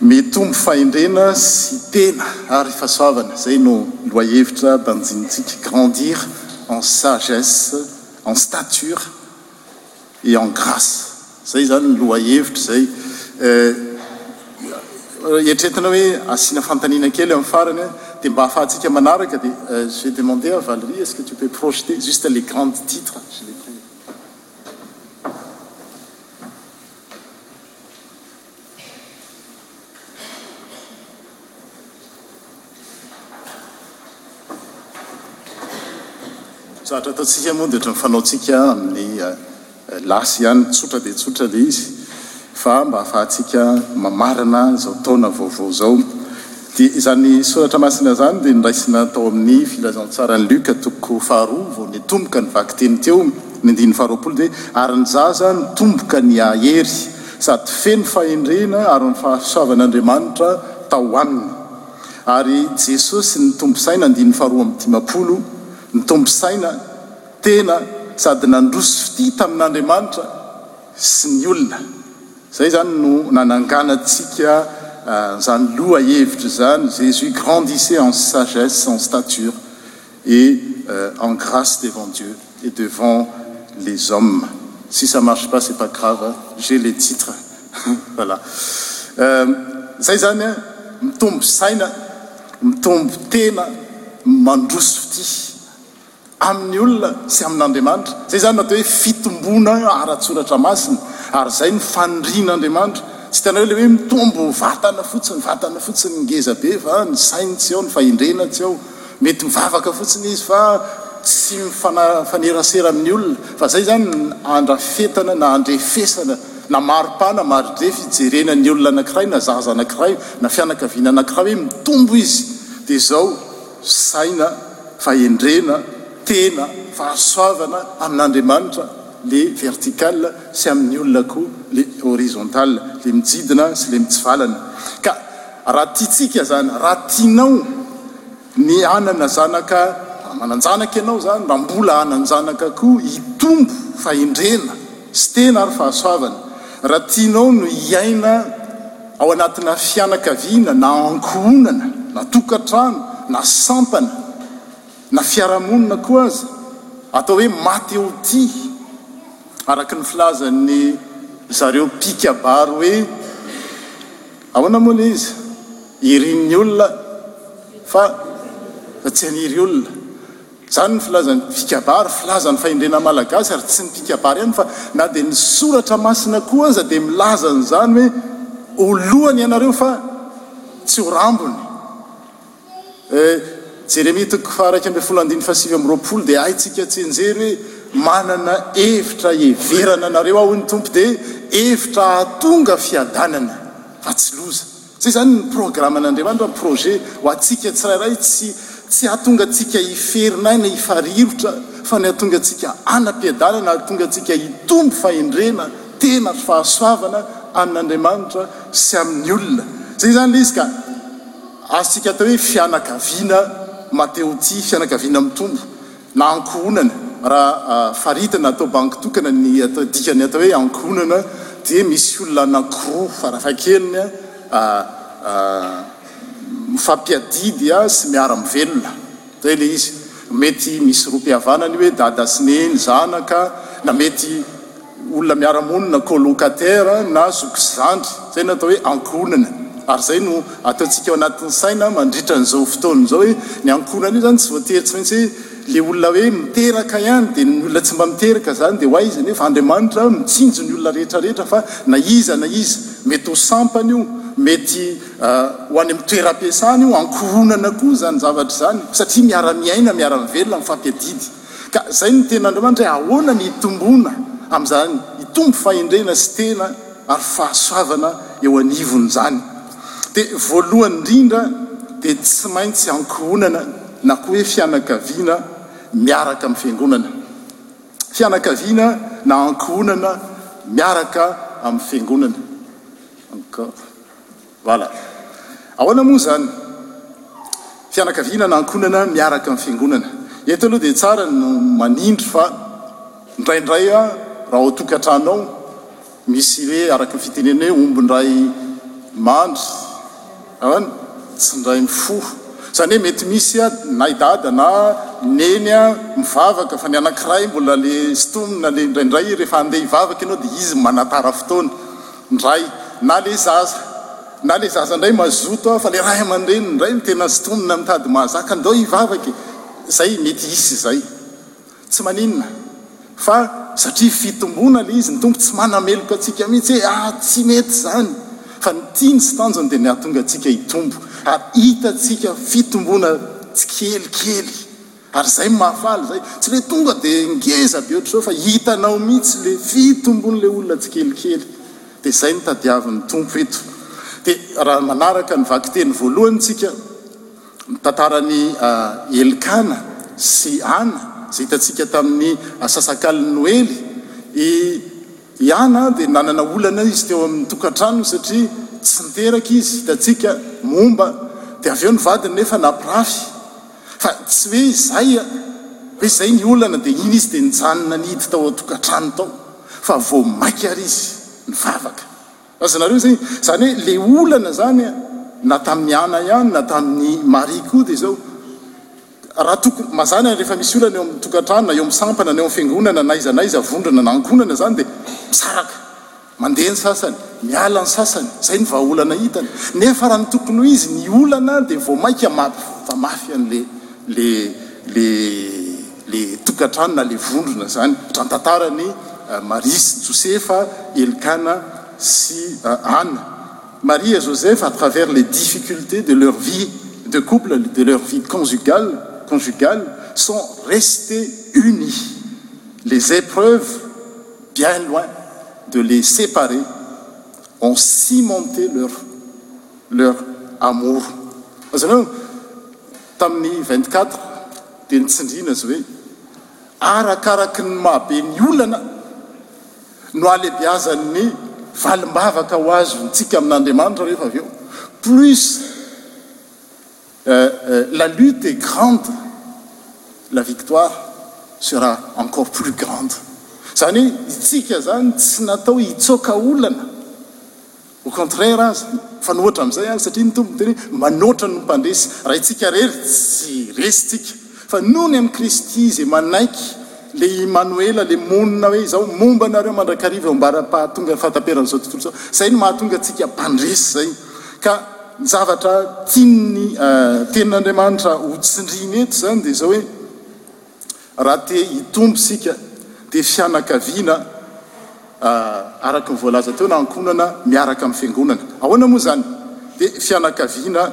Mitombo fahendrena sy tena ary fahasoavana, izay no lohahevitra banjinintsika, Grandir en sagesse, en stature et en grace. Izay izany ny lohahevitra izay eritreretina hoe asiana fanontaniana kely amin'ny farany, dia mba hahafahantsika manaraka dia je vais demander à Valerie, est-ce que tu peux projeter juste les grandes titres, je les prie. Zavatra ataontsika moa dia ohatran'ny fanaontsika amin'ny lasy ihany, tsotra dia tsotra ilay izy fa mba ahafahantsika mamarana izao taona vaovao izao. Dia izany soratra masina izany dia noraisina tao amin'ny Filazantsaran'i Luka toko faharoa vao nitomboka ny vakiteny teo ny andininy faharoapolo dia ary ny zaza nitomboka nihahery sady feno fahendrena ary ny fahasoavan'Andriamanitra tao aminy ary Jesosy nitombo saina andininy faharoa amby dimampolo nitombo saina tena sady nandroso fitia tamin'Andriamanitra sy ny olona. zay zany no nananganantsika ah, zany loha hevitra zany jésus grandissait en sagesse en stature et euh, en grâce devant dieu et devant les hommes sy sa marchy pas cest pas grave j'ai les titres vlà euh, zay zany mitombo saina mitombo tena mandroso fity amin'ny olona sy amin'Andriamanitra. Izay izany no atao hoe fitomboana ara-tSoratra Masina, ary izay no fanirian'Andriamanitra. Tsy tena hoe ilay hoe mitombo vatana fotsiny, vatana fotsiny ngeza be fa ny sainy tsy ao, ny fahendrena tsy ao. Mety mivavaka fotsiny izy fa tsy mifanerasera amin'ny olona. Fa izay izany no andrafetana na andrefesana na mari-paha na mari-drefy ijerena ny olona anankiray na zaza anankiray na fianakaviana anankiray hoe mitombo izy dia izao. Saina, fahendrena, tena, fahasoavana amin'Andriamanitra, le vertical, sy amin'ny olona koa, le horizontal, le mijidina sy le mitsivalana. Ka raha tiantsika zany, raha tianao ny hanana zanaka, raha manan-janaka ianao zany, raha mbola hanan-janaka koa, hitombo fahendrena sy tena ary fahasoavana, raha tianao ny hiaina, Ao anatina fianakaviana na ankohonana na tokantrano na sampana na fiarahamonina koa aza, atao hoe maty eo ty, araka ny filazan'ny zareo mpikabary hoe, ahoana moa le izy? irin'ny olona fa tsy an'iry olona. Izany no filazan'ny mpikabary, filazan'ny fahendrena malagasy, ary tsy ny mpikabary ihany fa na dia ny soratra masina koa aza dia milaza an'izany hoe ho lohany ianareo fa tsy ho rambony. Eh, Jeremia toko faha-iraika ambin'ny folo andininy fahasivy amby roapolo dia haintsika tsenjery hoe manana hevitra hiheverana anareo aho hoy ny Tompo dia hevitra hahatonga fiadanana fa tsy loza. Tsy izany ny programan'Andriamanitra, ny projet ho antsika tsirairay, tsy tsy hahatonga antsika hiferin'aina, hifarirotra, fa ny hahatonga antsika hanam-piadanana, hahatonga antsika hitombo fahendrena, tena ary fahasoavana amin'Andriamanitra sy amin'ny olona. Izay izany ilay izy ka azontsika atao hoe fianakaviana mateoty, fianakaviana mitombo. na ankohonana, raha faritana atao banky tokana ny dikan'ny atao hoe ankohonana dia misy olona anankiroa farafahakeliny mifampiadidy sy miara-mivelona, izay ilay izy, mety misy rohim-pihavanana io hoe dada sy neny, zanaka, na mety. olona miara-monina, colocataire, na zoky zandry, izay no atao hoe ankohonana, ary izay no ataontsika ao anatin'ny saina mandritra an'izao fotoana izao hoe ny ankohonana io izany tsy voatery tsy maintsy hoe ilay olona hoe miteraka ihany dia ny olona tsy mba miteraka izany dia ho aiza nefa Andriamanitra mitsinjo ny olona rehetra rehetra fa na iza na iza mety ho sampana io mety ho any amin'ny toeram-piasana io ankohonana koa izany zavatra izany satria miara-miaina miara-mivelona mifampiadidy Ka izay no tenin'Andriamanitra hoe ahoana ny hitomboana amin'izany, hitombo fahendrena sy tena ary fahasoavana eo anivon'izany. Dia voalohany indrindra dia tsy maintsy ankohonana na koa hoe fianakaviana miaraka amin'ny fiangonana. Fianakaviana na ankohonana miaraka amin'ny fiangonana. Bala. Ahoana moa izany? Fianakaviana na ankohonana miaraka amin'ny fiangonana. Eto aloha dia tsara ny manindry fa indraindray raha ao an-tokantrano ao misy hoe araka ny fitenenana hoe omby indray mandry, ahoana? Tsy indray mifoha. Izany hoe mety misy na i dada na i neny mivavaka fa ny anankiray mbola ilay sintomina ilay indraindray rehefa handeha hivavaka ianao dia izy manatara fotoana. ndray na le zaza na le zaza ndray mazoto an fa le ray aman-dreniny ndray no tena sintonina mitady mahazaka ndao hivavaka e zay mety hisy izay tsy maninona fa satria fitomboana le izy ny Tompo tsy manameloka antsika mihitsy hoe ah tsy mety izany fa ny tiany sy tanjony dia ny hahatonga antsika hitombo ary hitantsika fitomboana tsikelikely Ary izay no mahafaly izay, tsy le tonga de ngeza be ohatr'izao fa hitanao mihitsy le fitombony le olona tsikelikely. De zay no tadiavin'ny Tompo eto. De raha manaraka ny vakiteny voalohany tsika, ny tantaran'i Elkana sy Ana, zay hitantsika tamin'ny asasakalin'ny Noely, i i Ana de nanana olana izy teo amin'ny tokantranony satria tsy niteraka izy, hitantsika momba, de avy eo ny vadiny nefa nampirafy. Fa tsy hoe izay an! Hoe izay ny olana dia iny izy dia nijanona nihidy tao an-tokantrano tao. Fa vao maika ary izy nivavaka. Azonareo izay? Izany hoe ilay olana izany an, na tamin'i Ana ihany na tamin'i Maria koa dia izao. Raha tokony, mazàna rehefa misy olana eo amin'ny tokantrano na eo amin'ny sampana na eo amin'ny fiangonana na aiza na aiza, vondrona na ankohonana izany dia misaraka. Mandeha ny sasany, miala ny sasany, izay no vahaolana hitany. Nefa raha ny tokony ho izy, ny olana dia vao mainka mampifamafy an'ilay ilay ilay ilay tokantrano na ilay vondrona izany. Ohatra ny tantaran'i Maria sy Josefa, Elkana sy Ana. Maria et Joseph à travers les difficultés de leur vie de couple, de leur vie conjugale conjugale sont restés unis. Les épreuves. bien loin de les separer ont cimenté leur leur amour azonao eo tamin'ny vingt quatre dia nitsindriana zao hoe arakaraky ny maha be ny olana no alebiazan'ny valimbavaka ho azontsika amin'Andriamanitra rehefa avy eo plus La lutte est grande, la victoire sera encore plus grande, izany hoe itsika izany tsy natao hitsoaka olana, au contraire aza, mifanohitra amin'izay ary satria ny Tompo miteny hoe manoatra no mpandresy, raha itsika irery tsy resy tsika fa nony amin'i Kristy izay manaiky ilay Imanoela ilay monina hoe izao momba anareo mandrakariva eo ambara-pahatongan'ny fahataperan'izao tontolo izao, izay no mahatonga antsika mpandresy izay. Ka ny zavatra tian'ny Tenin'Andriamanitra ho tsindriana eto izany dia izao hoe, raha te hitombo isika dia fianakaviana araka ny voalaza teo na ankohonana miaraka amin'ny Fiangonana. Ahoana moa izany? Dia fianakaviana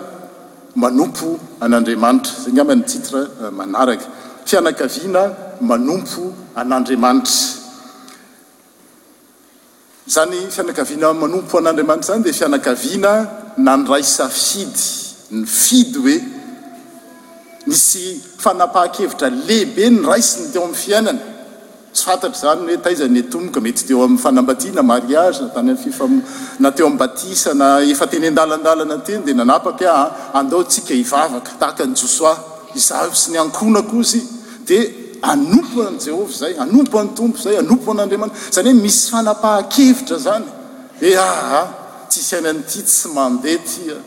manompo an'Andriamanitra. Izay angamba ny titre manaraka. Fianakaviana manompo an'Andriamanitra. Izany fianakaviana manompo an'Andriamanitra izany dia fianakaviana nandray safidy, nifidy hoe nisy fanapahan-kevitra lehibe noraisiny teo amin'ny fiainany. Tsy fantatra izany hoe taiza ny tomboka, mety teo amin'ny fanambadiana, mariage, na tany amin'ny na teo amin'ny batisa, na efa teny an-dalandalana teny dia nanapaka hoe andao isika hivavaka tahaka an'i Josoa, izaho sy ny ankohonako hozy. Dia hanompo an'i Jehovah izay, hanompo an'ny Tompo izay, hanompo an'Andriamanitra. Izany hoe misy fanapahan-kevitra izany hoe aa, tsy hisy any amin'ity tsy mandeha ity a!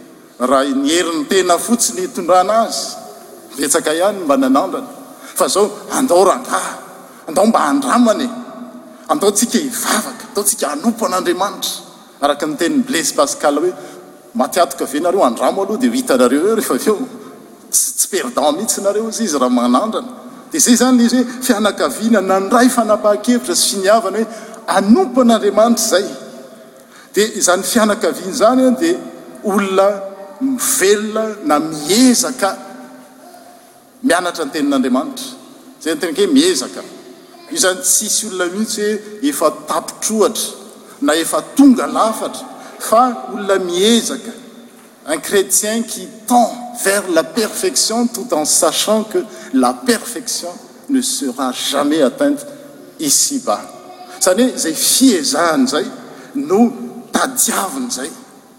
Raha ny herin'ny tena fotsiny hitondrana azy, betsaka ihany ny mba nanandrana. Fa izao, andao rangaha, andao mba handramana e! Andao tsika hivavaka, andao tsika hanompo an'Andriamanitra, araka ny tenin'i Blaise Pascal hoe, Maty antoka ve nareo? Andramo aloha dia ho hitanareo eo rehefa avy eo. Tsy tsy perdant mihitsy nareo hozy izy raha manandrana. Dia izay izany ilay hoe fianakaviana nandray fanapahan-kevitra sy finiavana hoe hanompo an'Andriamanitra izay. Dia izany fianakaviana izany dia olona mivelona na miezaka. Mianatra ny tenin'Andriamanitra. Izay tena hoe miezaka. Io izany tsy hisy olona mihitsy hoe efa tapitr'ohatra na efa tonga lafatra fa olona miezaka, un chrétien qui tend vers la perfection tout en sachant que la perfection ne sera jamais atteinte ici bas. Izany hoe izay fiezahany izay no tadiaviny izay.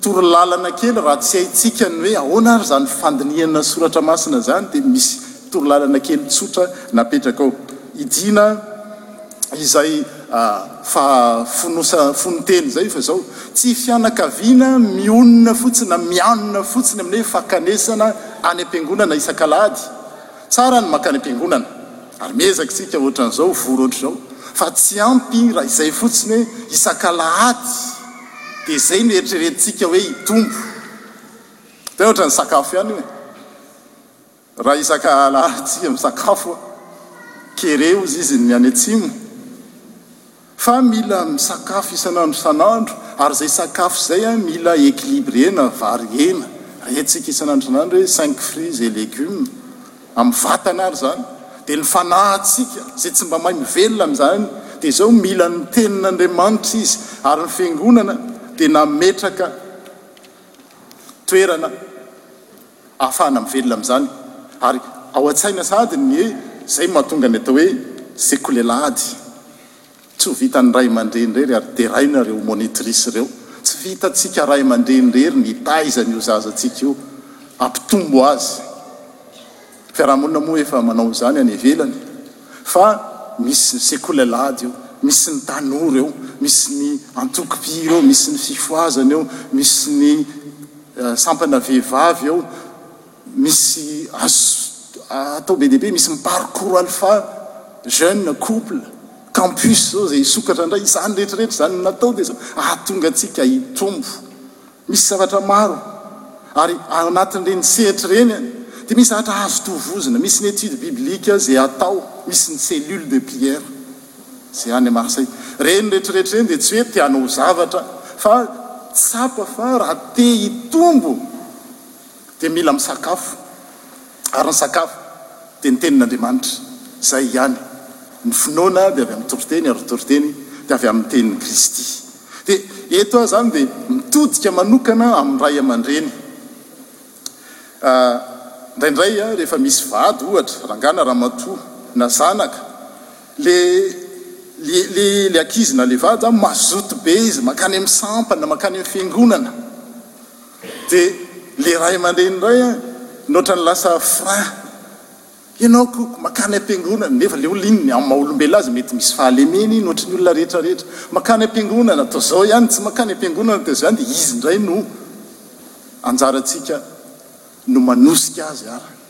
Torolalana kely, raha tsy haintsika ny hoe ahoana ary izany fandinihana soratra masina izany dia misy torolalana kely tsotra napetraka ao. Hidina izay fahafonosa fononteny izay fa izao, tsy fianakaviana mionona fotsiny na mianona fotsiny amin'ny hoe fakanesana any am-piangonana isak'alahady. Tsara ny mankany am-piangonana ary miezaka isika ohatran'izao, vory ohatr'izao fa tsy ampy raha izay fotsiny hoe isak'alahady. Dia izay no eritreretintsika hoe hitombo. Dia ohatra ny sakafo ihany io e. Raha isaka alahady tsika misakafo, kere hozy izy ny any atsimo, fa mila misakafo isan'andro isan'andro, ary izay sakafo izay mila equilibrena, variena, rehatsika isan'andro isan'andro hoe cinq fruits et légumes. amin'ny vatana ary izany dia ny fanahintsika izay tsy mba mahay mivelona amin'izany dia izao mila ny tenin'Andriamanitra izy ary ny fiangonana dia nametraka toerana ahafahana mivelona amin'izany ary ao an-tsaina sahady ny hoe izay mahatonga ny atao hoe sekoly alahady Tsy ho vitan'ny ray aman-dreny irery ary deraina ireo monitrice ireo. Tsy vitantsika ray aman-dreny irery ny hitaiza an'io zazantsika io, hampitombo azy. Fiarahamonina moa efa manao izany any ivelany fa misy ny sekoly alahady eo, misy ny tanora eo, misy ny antokom-pihira eo, misy ny fifohazana eo, misy ny sampana vehivavy eo. Misy azo atao be dia be, misy ny parcours alpha jeune, couple, campus zao izay hisokatra indray, izany rehetra rehetra izany natao dia izao ahatonga antsika hitombo. Misy zavatra maro ary ao anatin'ireny sehatry ireny dia misy zavatra azo tovozina, misy ny étude biblique izay atao, misy ny cellule de prière izay any Marseille. Ireny rehetra rehetra ireny dia tsy hoe te hanao zavatra fa tsapa fa raha te hitombo, dia mila misakafo, ary ny sakafo dia ny Tenin'Andriamanitra. Izay ihany. Ny finoana dia avy amin'ny toriteny, ary ny toriteny dia avy amin'ny tenin'i Kristy. Dia eto aho izany dia mitodika manokana amin'ny ray aman-dreny. Indraindray rehefa misy vady, ohatra, rangahy na ramatoa, na zanaka, ilay, ilay ankizy na ilay vady izany mazoto be izy, mankany amin'ny sampana, mankany amin'ny fiangonana. Dia le ray aman-dreny indray an, ny ohatran'ny lasa frein, ianao ko makany am-piangonana, nefa le olona iny amin'ny maha-olombelona azy mety misy fahalemena iny ohatry ny olona rehetra rehetra, makany am-piangonana toa zao ihany, tsy makany am-piangonana toa zao ihany, dia izy indray no anjarantsika no manosika azy ary.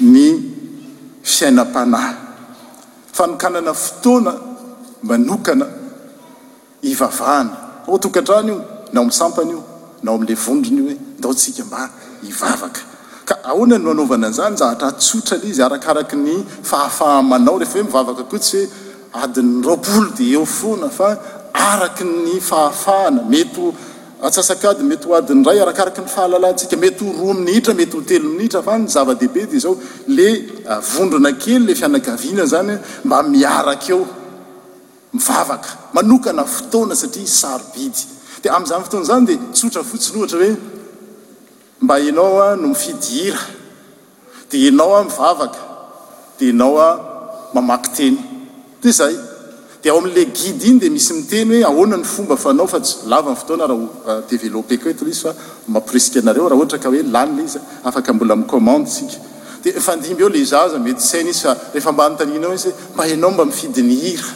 ny fiainam-panahy, fanokanana fotoana manokana hivavahana, ao an-tokantrano io, na ao amin'ny sampana io, na ao amin'ilay vondrona io hoe ndao tsika mba hivavaka. Ka ahoana no anaovana an'izany? Zavatra tsotra ilay izy, arakaraky ny fahafaha-manao, rehefa hoe mivavaka koa tsy hoe adiny roapolo dia eo foana fa araky ny fahafahana, mety ho. Antsasak'adiny, mety ho adiny iray arakaraka ny fahalalantsika, mety ho roa minitra, mety ho telo minitra fa ny zava-dehibe dia izao, le vondrona kely, le fianakaviana izany mba miaraka eo mivavaka, manokana fotoana satria sarobidy. Dia amin'izany fotoana izany dia tsotra fotsiny ohatra hoe. Mba enao aho no mifidy hira de enao aho mivavaka de enao aho mamaky teny de izay de ao amin'le guide iny de misy miteny hoe ahoana ny fomba fanao fa tsy lava ny fotoana raha ho developper-ko eto le izy fa mamporisika anareo raha ohatra ka hoe lany le izy afaka mbola mi-commande tsika de mifandimby eo le zaza mety tsy hainy izy fa rehefa mba anontanianao izy hoe mba enao mba mifidy ny hira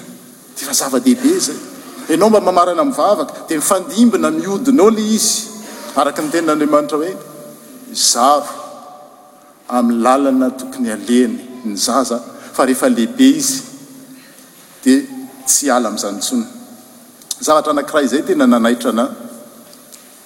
Dia efa zava-dehibe izay. Ianao mba mamarana mivavaka, dia mifandimbina mihodina eo ilay izy, araka ny tenin'Andriamanitra hoe, Zaro amin'ny lalana tokony halehany ny zaza, fa rehefa lehibe izy dia tsy hiala amin'izany intsony. Zavatra anankiray izay tena nanaitra anà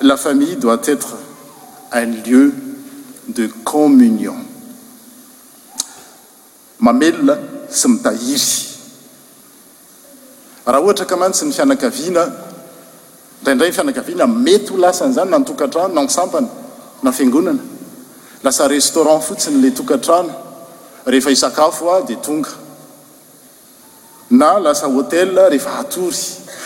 La famille doit etre un lieu de communion mamelona sy mitahiry. Raha ohatra ka mantsy ny fianakaviana, indraindray ny fianakaviana mety ho lasa an'izany na ny tokantrano na ny sampana na fiangonana. Lasa restaurant fotsiny ilay tokantrano, rehefa hisakafo dia tonga. na lasa hotel rehefa hatory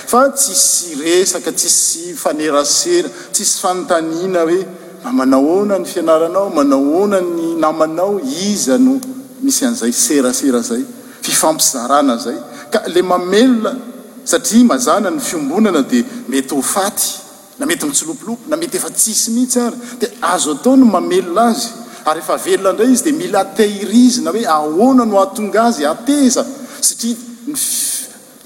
fa tsisy resaka tsisy fanerasera tsisy fanontaniana hoe mba manahoana ny fianaranao manahoana ny namanao iza no misy an'izay serasera izay fifampizarana izay ka le mamelona satria mazana ny fiombonana dia mety ho faty Na mety mitsilopilopy, na mety efa tsisy mihitsy ary, dia azo atao ny mamelona azy, ary rehefa velona indray izy dia mila tehirizina hoe ahoana no hahatonga azy hateza, satria ny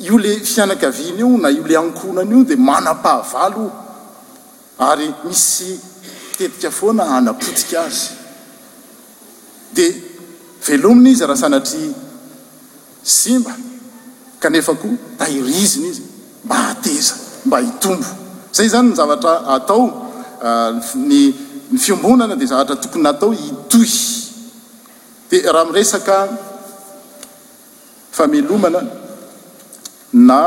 io le fianakaviana io na io le ankohonana io dia manam-pahavalo ary misy tetika foana hanapotika azy. Dia velomina izy raha sanatria Simba, kanefa koa tahirizina izy mba hateza, mba hitombo. Izay izany ny zavatra atao. Ny ny fiombonana dia zavatra tokony atao hitohy. Dia raha miresaka famelomana na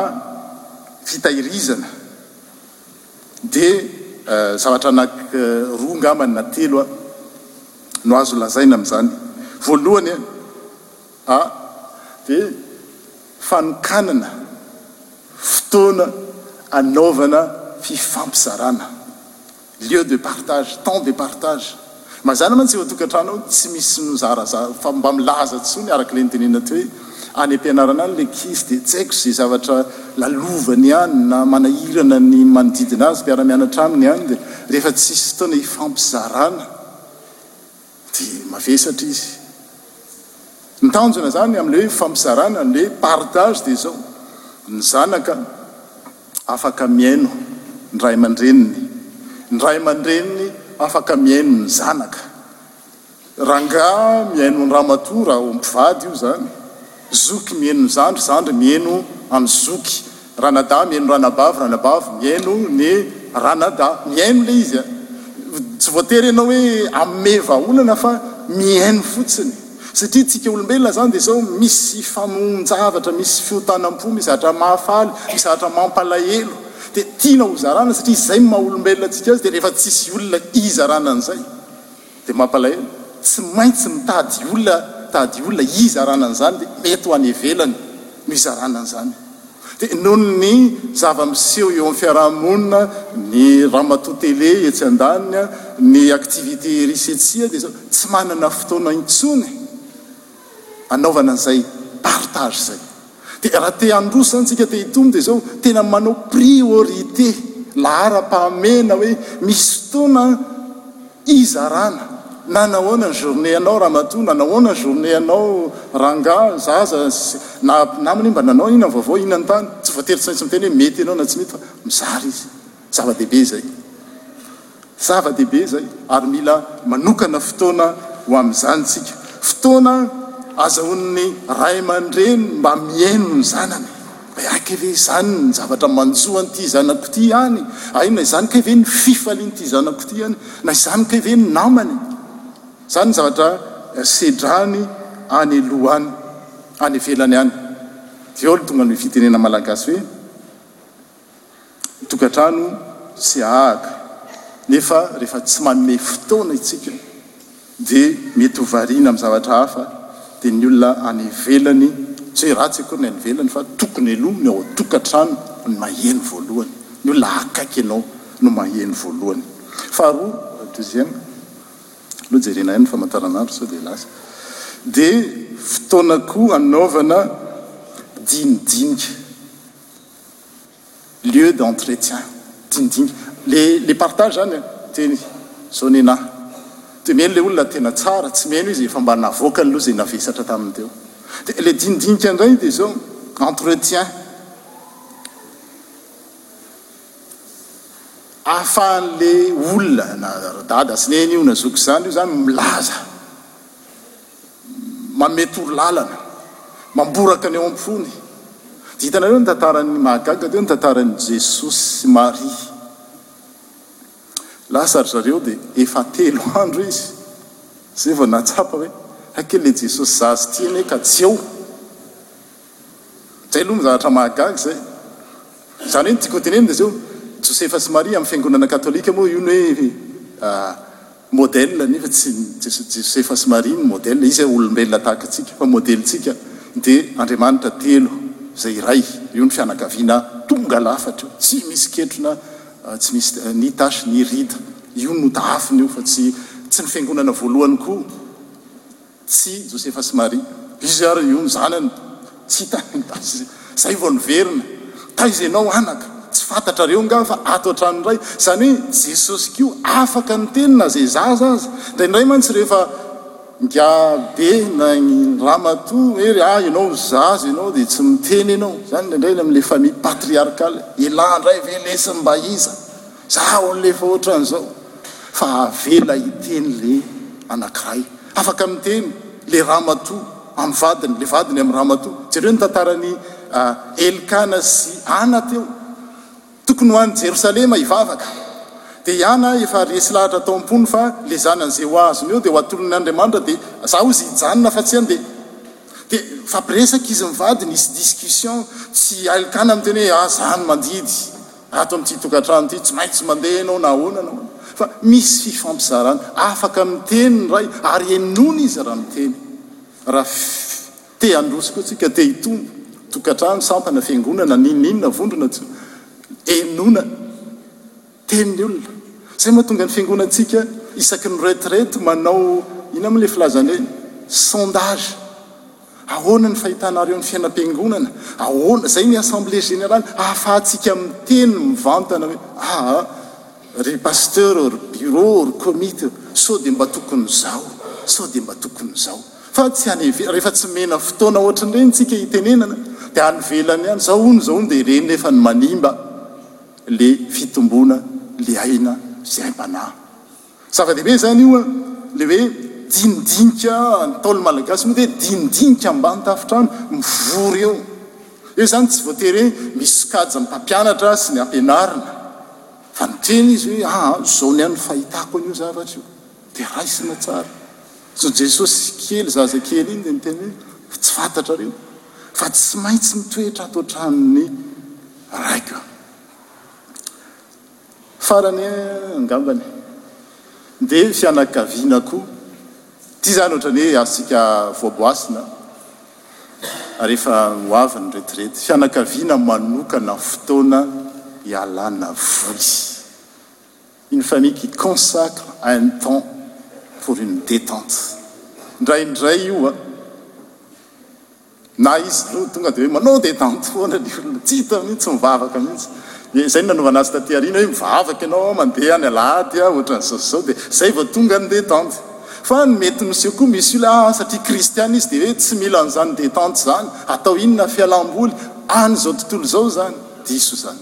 fitahirizana dia zavatra anaky roa angambany na telo no azo lazaina amin'izany. Voalohany, AV, Fanokanana fotoana anaovana fifampizarana, lieu de partage, temps de partage. Mazàna mantsy eo an-tokantrano ao tsy misy mizarazara fa mba milaza intsony araka ilay nitenenina teo hoe any am-pianarana any ilay ankizy dia tsy haiko izay zavatra lalovany any na manahirana ny manodidina azy mpiara-mianatra aminy any dia rehefa tsisy fotoana hifampizarana Dia mavesatra izy. Ny tanjona izany amin'ilay hoe fampizarana, an'ilay hoe partage dia izao, ny zanaka afaka mihaino ny ray aman-dreniny, ny ray aman-dreniny afaka mihaino ny zanaka, rangahy mihaino ny ramatoa raha mpivady io izany, Zoky mihaino ny zandry, zandry mihaino an'i zoky, ranadahy mihaino ranabavy, ranabavy mihaino ny ranadahy. Mihaino ilay izy an! Tsy voatery ianao hoe hanome vahaolana fa mihaino fotsiny. Satria tsika olombelona izany dia sao misy famohon-javatra, misy fiotanam-po, misy zavatra mahafaly, misy zavatra mampalahelo dia tiana hozarana satria izay no maha olombelona antsika azy dia rehefa tsisy olona hizarana an'izay. Dia mampalahelo, tsy maintsy mitady olona mitady olona hizarana an'izany dia mety ho any ivelany no hizarana an'izany. Dia noho ny zava-miseho eo amin'ny fiaraha-monina, ny ramatoa tele etsy andaniny, ny activités erisy etsy dia izao, tsy manana fotoana intsony. anaovana izay partage izay. Dia raha te handroso izany isika te hitombo dia izao, tena manao priorité, laharam-pahamehana hoe misy fotoana hizarana, na nahoana ny journée anao ramatoa, na nahoana ny journée anao rangahy, zaza, na mpinamana io mba nanao inona ny vaovao, inona ny tany, tsy voatery tsy maintsy miteny hoe mety ianao na tsy mety fa mizara izy. Zava-dehibe izay. Zava-dehibe izay ary mila manokana fotoana ho amin'izany isika. Fotoana azahoan'ny ray aman-dreny mba mihaino ny zanany hoe hay kay ve izany ny zavatra manjo an'ity zanako ity any? Hay na izany kay ve ny fifalian'ity zanako ity any? Na izany kay ve ny namany? Izany ny zavatra sedrany any aloha any, any ivelany any. Viol tonga amin'ny fitenena malagasy hoe. ny tokantrano tsy ahaka nefa rehefa tsy manome fotoana itsika dia mety ho variana amin'ny zavatra hafa dia ny olona any ivelany tsy hoe ratsy akory ny any ivelany fa tokony aloha ny ao an-tokantrano no maheno voalohany ny olona akaiky anao no maheno voalohany faharoa deuxième aloha jerena ihany ny famantaranandro sao dia lasa dia fotoana koa anaovana dinidinika lieu d'entretien dingidingy le le partage zany a teny zao nenah de mino le olona tena tsara tsy mino izy efa mba navoakany loha ze navesatra taminy teo de le dinidinika ndray de zao entretien ahafahan'le olona na dada sy neny io na zoky zany io zany milaza. Manome torolalana, mamboraka ny ao am-pony. Dia hitanareo ny tantaran'ny, mahagaga teo ny tantaran'i Jesosy sy Maria. Lasa ry zareo dia efa telo andro izy izay vao nahatsapa hoe hay kely ilay Jesosy zaza ity anie ka tsy eo. Zay aloha no zavatra mahagaga izay. Izany hoe ny tiako hotenenina dia izao, Josefa sy Maria amin'ny fiangonana katolika moa io ny hoe modèle nefa tsy Josefa sy Maria no modèle, izy a olombelona tahaka antsika fa modèle-ntsika dia Andriamanitra telo izay iray, io ny fianakaviana tonga lafatra io, tsy misy ketrona, tsy misy ni tache ni ride, io no tahafiny io fa tsy tsy ny fiangonana voalohany koa. Tsy Josefa sy Maria. Izy ary io ny zanany tsy hitany ny gasy izay. Izay vao niverina. Taiza ianao anaka? Tsy fantatrareo nga fa ato an-trano indray. Izany hoe Jesosy koa afaka niteny na izay zaza aza. Indraindray mantsy rehefa nga be na ny ramatoa hoe ry ah ianao zaza ianao dia tsy miteny ianao. Izany indraindray ilay amin'ilay famille patriarcale. Elah indray ve lesy mba iza? Zah olona efa ohatran'izao fa avela hiteny le anankiray. Afaka miteny le ramatoa amin'ny vadiny, le vadiny amin'ny ramatoa. Jereo ny tantaran'i Elkana sy Ana teo. Tokony ho any Jerosalema hivavaka. Dia i Ana efa resy lahatra tao am-pony fa le zanany ze ho azony eo dia ho atolony Andriamanitra dia zah hozy hijanona fa tsy handeha. Dia mifampiresaka izy mivady nisy discussion. Tsy i Elkana miteny hoe ah zah no mandidy. Ato amin'ity tokantrano ity, tsy maintsy mandeha ianao na ahoana na ahoana. Fa misy fifampizarana. Afaka miteny ny ray, ary henoina izy raha miteny. Raha te handroso koa isika, te hitombo, tokantrano, sampana, fiangonana, n'inon'inona, vondrona, tsy ho. Henoina. Teny ny olona. Izay mahatonga ny fiangonantsika isaky ny retirety manao, inona moa ilay filazan'ireny? Sondage. Ahoana ny fahitanareo ny fiainam-piangonana? Ahoana, izay ny assemblée générale, ahafahantsika miteny mivantana hoe, aa, ry pasteur ô, ry bureau ô, ry comite ô, sao dia mba tokony izao, sao dia mba tokony izao. Fa tsy any ivelany, rehefa tsy mena fotoana ohatran'ireny tsika hitenenana, dia any ivelany ihany, izao hono, izao hono, dia ireny nefa no manimba ilay fitomboana, ilay aina, ilay aim-panahy. Zava-dehibe izany io an! Ilay hoe dinidinika ny Ntaolo malagasy moa dia dinidinika ambany tafontrano mivory eo. Eo izany tsy voatery hoe misy sokajy ny mpampianatra sy ny ampianarina fa miteny izy hoe aa izao ny ahy no fahitako an'io zavatra io dia raisina tsara. Sao Jesosy kely zaza kely iny dia niteny hoe tsy fantatrareo fa tsy maintsy mitoetra ato an-tranon'ny Raiko aho. Farany angambany dia fianakaviana koa. Ity izany ohatran'ny hoe azontsika voaboasina ary efa ho avy ny retirety. Fianakaviana manokana fotoana hialana voly. Une famille qui consacre un temps pour une détente. Indraindray io an. Na izy ireo tonga dia hoe manao detente foana ilay olona, tsy hita mihitsy, tsy mivavaka mihitsy. Dia izay no nanaovana azy taty aoriana hoe mivavaka ianao mandeha any alahady ohatran'izao sy izao dia izay vao tonga ny detente. Fa ny mety miseho koa misy olona ah satria kristiana izy dia hoe tsy mila an'izany detente izany, atao inona fialam-boly an'izao tontolo izao izany? Diso izany.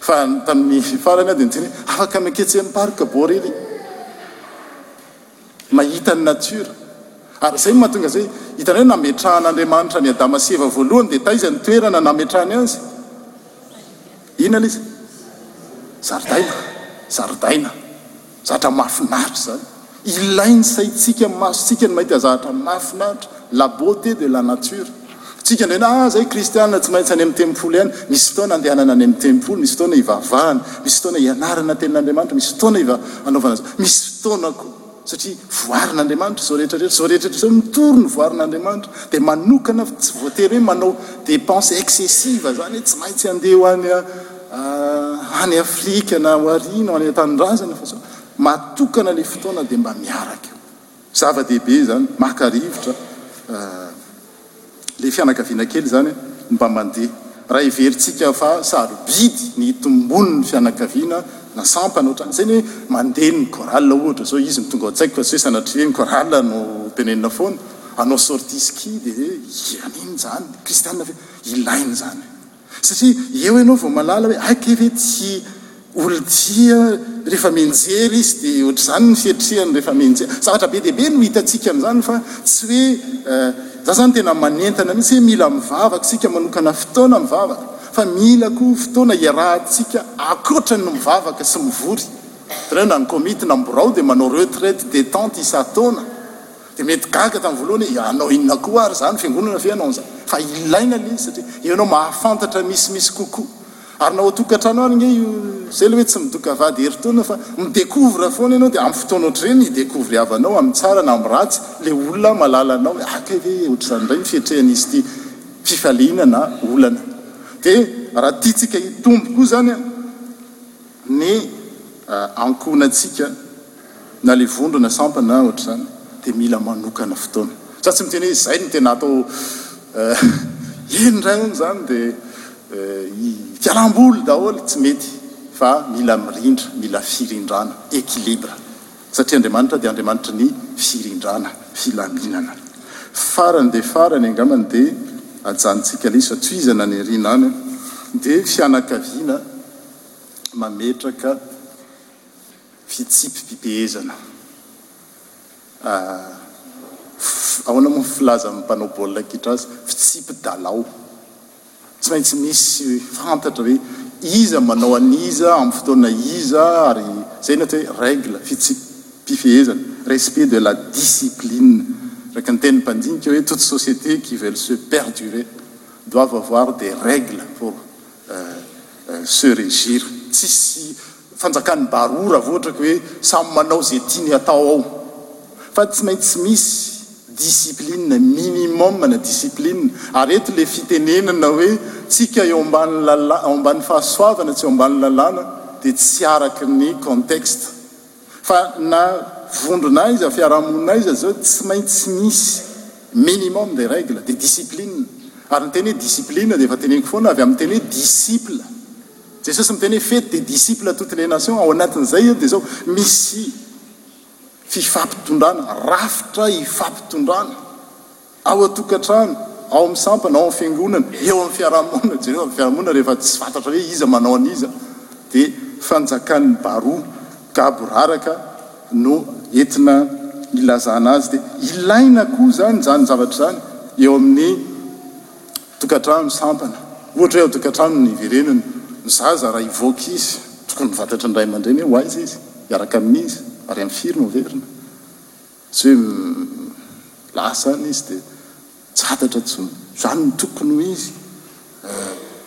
Fa tamin'ny farany aho dia niteny hoe, afaka miaketsy an'i Parc Borelli, mahita ny nature. Ary izay no mahatonga izay. Hitanao hoe nametrahan'Andriamanitra an'i Adama sy Eva voalohany dia taiza ny toerana nametrahany azy? Inona ilay izy? Zaridaina, zaridaina. Zatra mahafinaritra izany. Ilain'ny saintsika, ny masontsika ny mahita zavatra mahafinaritra, la beauté de la nature. Tsika indray na, ah, zay kristiana tsy maintsy any amin'ny tempoly any, misy fotoana andehanana any amin'ny tempoly, misy fotoana ivavahana, misy fotoana ianarana tenin'Andriamanitra, misy fotoana iva, anaovana zao, misy fotoana koa, satria voarin'Andriamanitra izao rehetra rehetra, izao rehetra rehetra izao mitory ny voarin'Andriamanitra, dia manokana, tsy voatery hoe manao dépense excessive izany hoe tsy maintsy andeha ho any a, any afrika na ao aoriana ho any an-tanindrazana fa sao mahatokana ilay fotoana dia mba miaraka eo. Zava-dehibe izany, maka rivotra ilay fianakaviana kely izany no mba mandeha. Raha heverintsika fa sarobidy ny hitomboan'ny fianakaviana na sampana ohatran'ny izay ny hoe mandeha ny chorale ohatra izao, izy no tonga ao an-tsaiko fa tsy hoe sanatria hoe ny chorale no tenenina foana, hanao sortie ski dia hoe ianino izany, kristiana ve? Ilaina izany. Satria eo ianao vao mahalala hoe aika ve tsy olon-tsia rehefa mianjera izy dia ohatr'izany ny fieritreany rehefa mianjera. Zavatra be dia be no hitantsika amin'izany fa tsy hoe za zany tena manentana mihitsy hoe mila mivavaka isika manokana fotoana mivavaka fa mila koa fotoana hiarahantsika ankoatra ny mivavaka sy mivory. Hitanao na ny komity na ny birao dia manao retraite detente isan-taona. Dia mety gaga tamin'ny voalohany hoe hanao inona koa ary izaho, ny fiangonana ve hanao an'izany? Fa ilaina ilay izy satria ianao mahafantatra misimisy kokoa. Ary na ao an-tokantrano ary ange io, izay ilay hoe tsy midoka vady herintaona fa mi-decouvre foana ianao dia amin'ny fotoana ohatr'ireny hi-decouvre-havanao amin'ny tsara na amin'ny ratsy ilay olona mahalala anao hoe kay ve ohatr'izany indray ny fiatrehan'izy ity fifaliana na olana. Dia raha tiantsika hitombo koa izany ny ankohonantsika, Na le vondro na sampana na ohatr'izany dia mila manokana fotoana. Za tsy miteny hoe izay no tena atao eh, eny ndray hono izany dia eh, fialam-boly daholo tsy mety fa mila mirindra, mila firindrana, équilibre satria Andriamanitra dia Andriamanitry ny firindrana, filaminana. Farany dia farany angambany dia ajanontsika lesy fa tohizana any aoriana any dia fianakaviana mametraka. Fitsipi-pifehezana, ahh ahoana moa ny filazan'ny mpanao baolina kitra azy, fitsipi-dalao. Tsy maintsy misy fantatra hoe iza manao an'iza amin'ny fotoana iza ary izay no atao hoe règle, fitsipi-pifehezana, respect de la discipline. Araka ny tenin'ny mpandinika hoe toutes sociétés qui veulent se perdurer doivent avoir des règles pour ce regir tsisy fanjakan'ny baroa raha vao ohatra ka hoe samy manao izay tiany hatao ao fa tsy maintsy misy discipline minimum na discipline ary eto ilay fitenenana hoe tsika eo ambany lala ao ambany fahasoavana tsy eo ambany lalàna dia tsy araka ny contexte Fa na vondrona aiza, fiarahamonina aiza izao tsy maintsy misy minimum des règles, dia discipline. Ary ny teny hoe discipline dia efa teneniko foana avy amin'ny teny hoe disciple. Jesosy miteny hoe faites des disciples à toutes les nations, ao anatin'izay io dia izao, misy fifampitondrana, rafitra ifampitondrana. Ao an-tokantrano, ao amin'ny sampana, ao amin'ny fiangonana, eo amin'ny fiarahamonina, jereo amin'ny fiarahamonina rehefa tsy fantatra hoe iza manao an'iza dia fanjakan'ny baroa, gaboraraka no entina ilazana azy dia ilaina koa izany izany zavatra izany eo amin'ny tokantrano, sampana. Ohatra hoe ao an-tokantrano ny hiverenany, ny zaza raha hivoaka izy, tokony mivantatra ny ray aman-dreny hoe ho aiza izy, hiaraka amin'iza ary amin'ny firy no hiverina. Tsy hoe lasa any izy dia tsy hatatra intsony. Izany no tokony ho izy.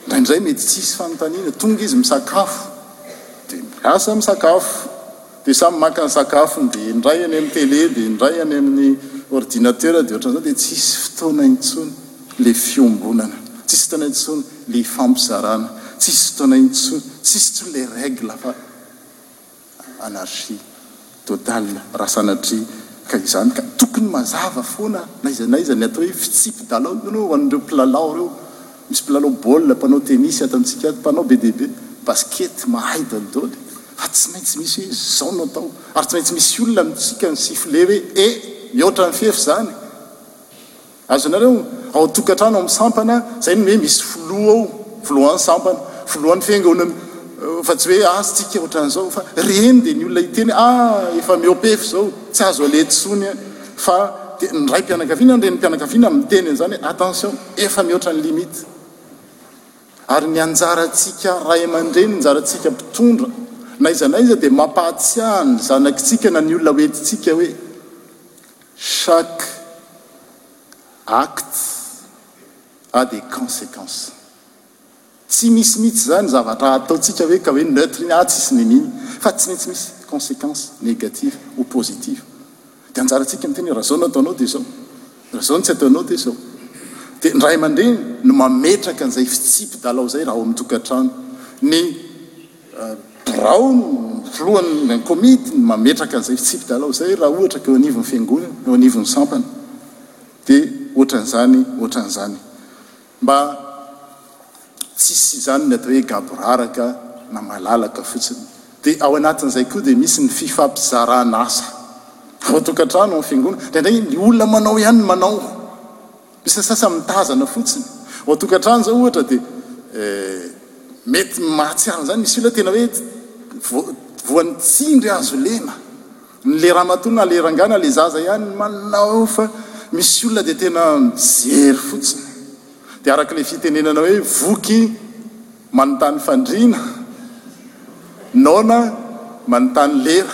Indraindray mety tsy hisy fanontaniana. Tonga izy misakafo dia miasa misakafo. Dia samy maka ny sakafony dia indray any amin'ny télé dia indray any amin'ny ordinateur dia ohatran'izany dia tsy hisy fotoana intsony ilay fiombonana. Tsy hisy fotoana intsony ilay hifampizarana. Tsy hisy fotoana intsony. Tsy hisy intsony ilay règle fa. Anarchie totale raha sanatria ka izany ka. Tokony mazava foana n'aiza n'aiza ny atao hoe fitsipi-dalao. Hitanao ho an'ireo mpilalao ireo, misy mpilalao baolina, mpanao tenisy ato amintsika ato, mpanao be dia be basikety mahay dolidoly fa tsy maintsy misy hoe izao no atao ary tsy maintsy misy olona amintsika misifle hoe eh! mihoatra ny fefy izany. Azonareo? Ao tokantrano ao amin'ny sampana, izay no hoe misy filoha ao, filohan'ny sampana, filohan'ny fiangonana, fa tsy hoe ah tsika ohatran'izao, fa ireny dia ny olona hiteny ah efa miopefy izao, tsy azo aleha intsony an, fa dia ny raim-pianakaviana, ny renim-pianakaviana miteny an'izany hoe attention efa mihoatra ny limite. Ary ny anjarantsika ray aman-dreny, ny anjarantsika mpitondra, n'aiza n'aiza dia mampahatsiahy ny zanakitsika na ny olona hoentintsika hoe Chaque acte a des consequences, tsy misy mihitsy izany zavatra ataontsika hoe ka hoe neutre iny, ah tsisy neniny, fa tsy maintsy misy consequences négatives ou positives. Dia anjarantsika miteny hoe raha izao no ataonao dia izao, raha izao no tsy ataonao dia izao. Dia ny ray aman-dreny no mametraka an'izay fitsipi-dalao izay raha ao amin-tokantrano. Ny. birao ny filohan'ny komity ny mametraka an'izay fitsipi-dalao izay raha ohatra ka eo anivon'ny fiangonana, eo anivon'ny sampana dia ohatran'izany, ohatran'izany. Mba tsisy izany ny atao hoe gaboraraka na malalaka fotsiny. Dia ao anatin'izay koa dia misy ny fifampizaran'asa ao an-tokantrano, ao amin'ny fiangonana. Indraindray ny olona manao ihany no manao. Misy sasany mitazana fotsiny. Ao an-tokantrano izao ohatra dia mety mahatsiaro an'izany. Misy olona tena hoe voan'ny tsindry azo lena. Ny le ramatoa na le rangahy na le zaza ihany no manao fa misy olona dia tena mijery fotsiny. Dia araka ilay fitenenana hoe voky manontany fandriana, noana manontany lera.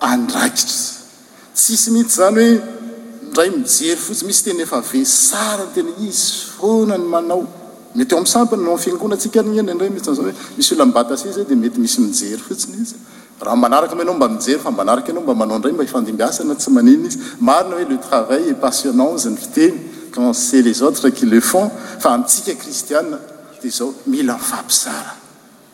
andraikitra. Tsisy mihitsy zany hoe ndray mijery fotsiny misy tena efa vesariny tena izy foana ny manao. Mety eo am sampany no eo am fiangonana tsika ary ngeh ndraindray mety zany hoe misy olona mibata seza eo de mety misy mijery fotsiny izy. Raha manaraka moa enao mba mijery fa mbanaraka enao mba manao ndray mba hifandimbiasana tsy maninona izy. Marina hoe le travail est passionnant ozy ny fiteny quand c'est les autres qui le font fa am tsika kristiana de zao mila mifampizara.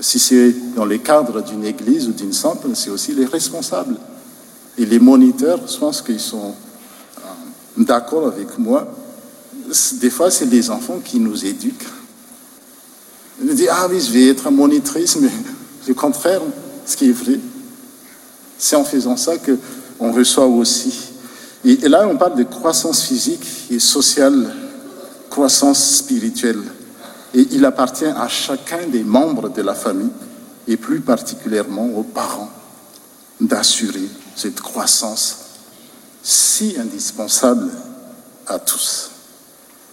si c'est dans le cadre d'une église ou d'une sente c'est aussi les responsables les monteurs je pense qu'ils sont euh, d'accord avec moi des fois cest les enfants qui nous éduquent di ah je vis être montrise mas contraire ce qi est vrai c'est en faisant ça queon reçoit aussi là on parle de croissance physiqueet sociale croissance spirituelle et il appartient à chacun des membres de la famille et plus particulièrement aux parents d'assurer zad croissance sy indispensableameamenai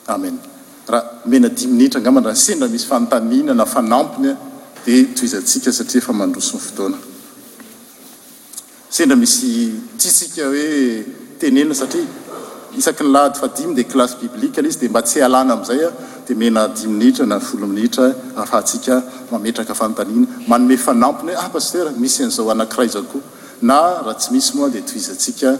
Amen. Raha omena dimy minitra angambany raha sendra misy fanontaniana na fanampiny dia tohizantsika satria efa mandroso ny fotoana. Sendra misy tiantsika hoe tenenina satria isaky ny lahady fahadimy dia kilasy biblika ilay izy dia mba tsy hialana amin'izay dia omena dimy minitra na folo minitra ahafahantsika mametraka fanontaniana, manome fanampiny hoe ah Pasitera misy an'izao anankiray izao koa na raha tsy misy moa dia tohizantsika.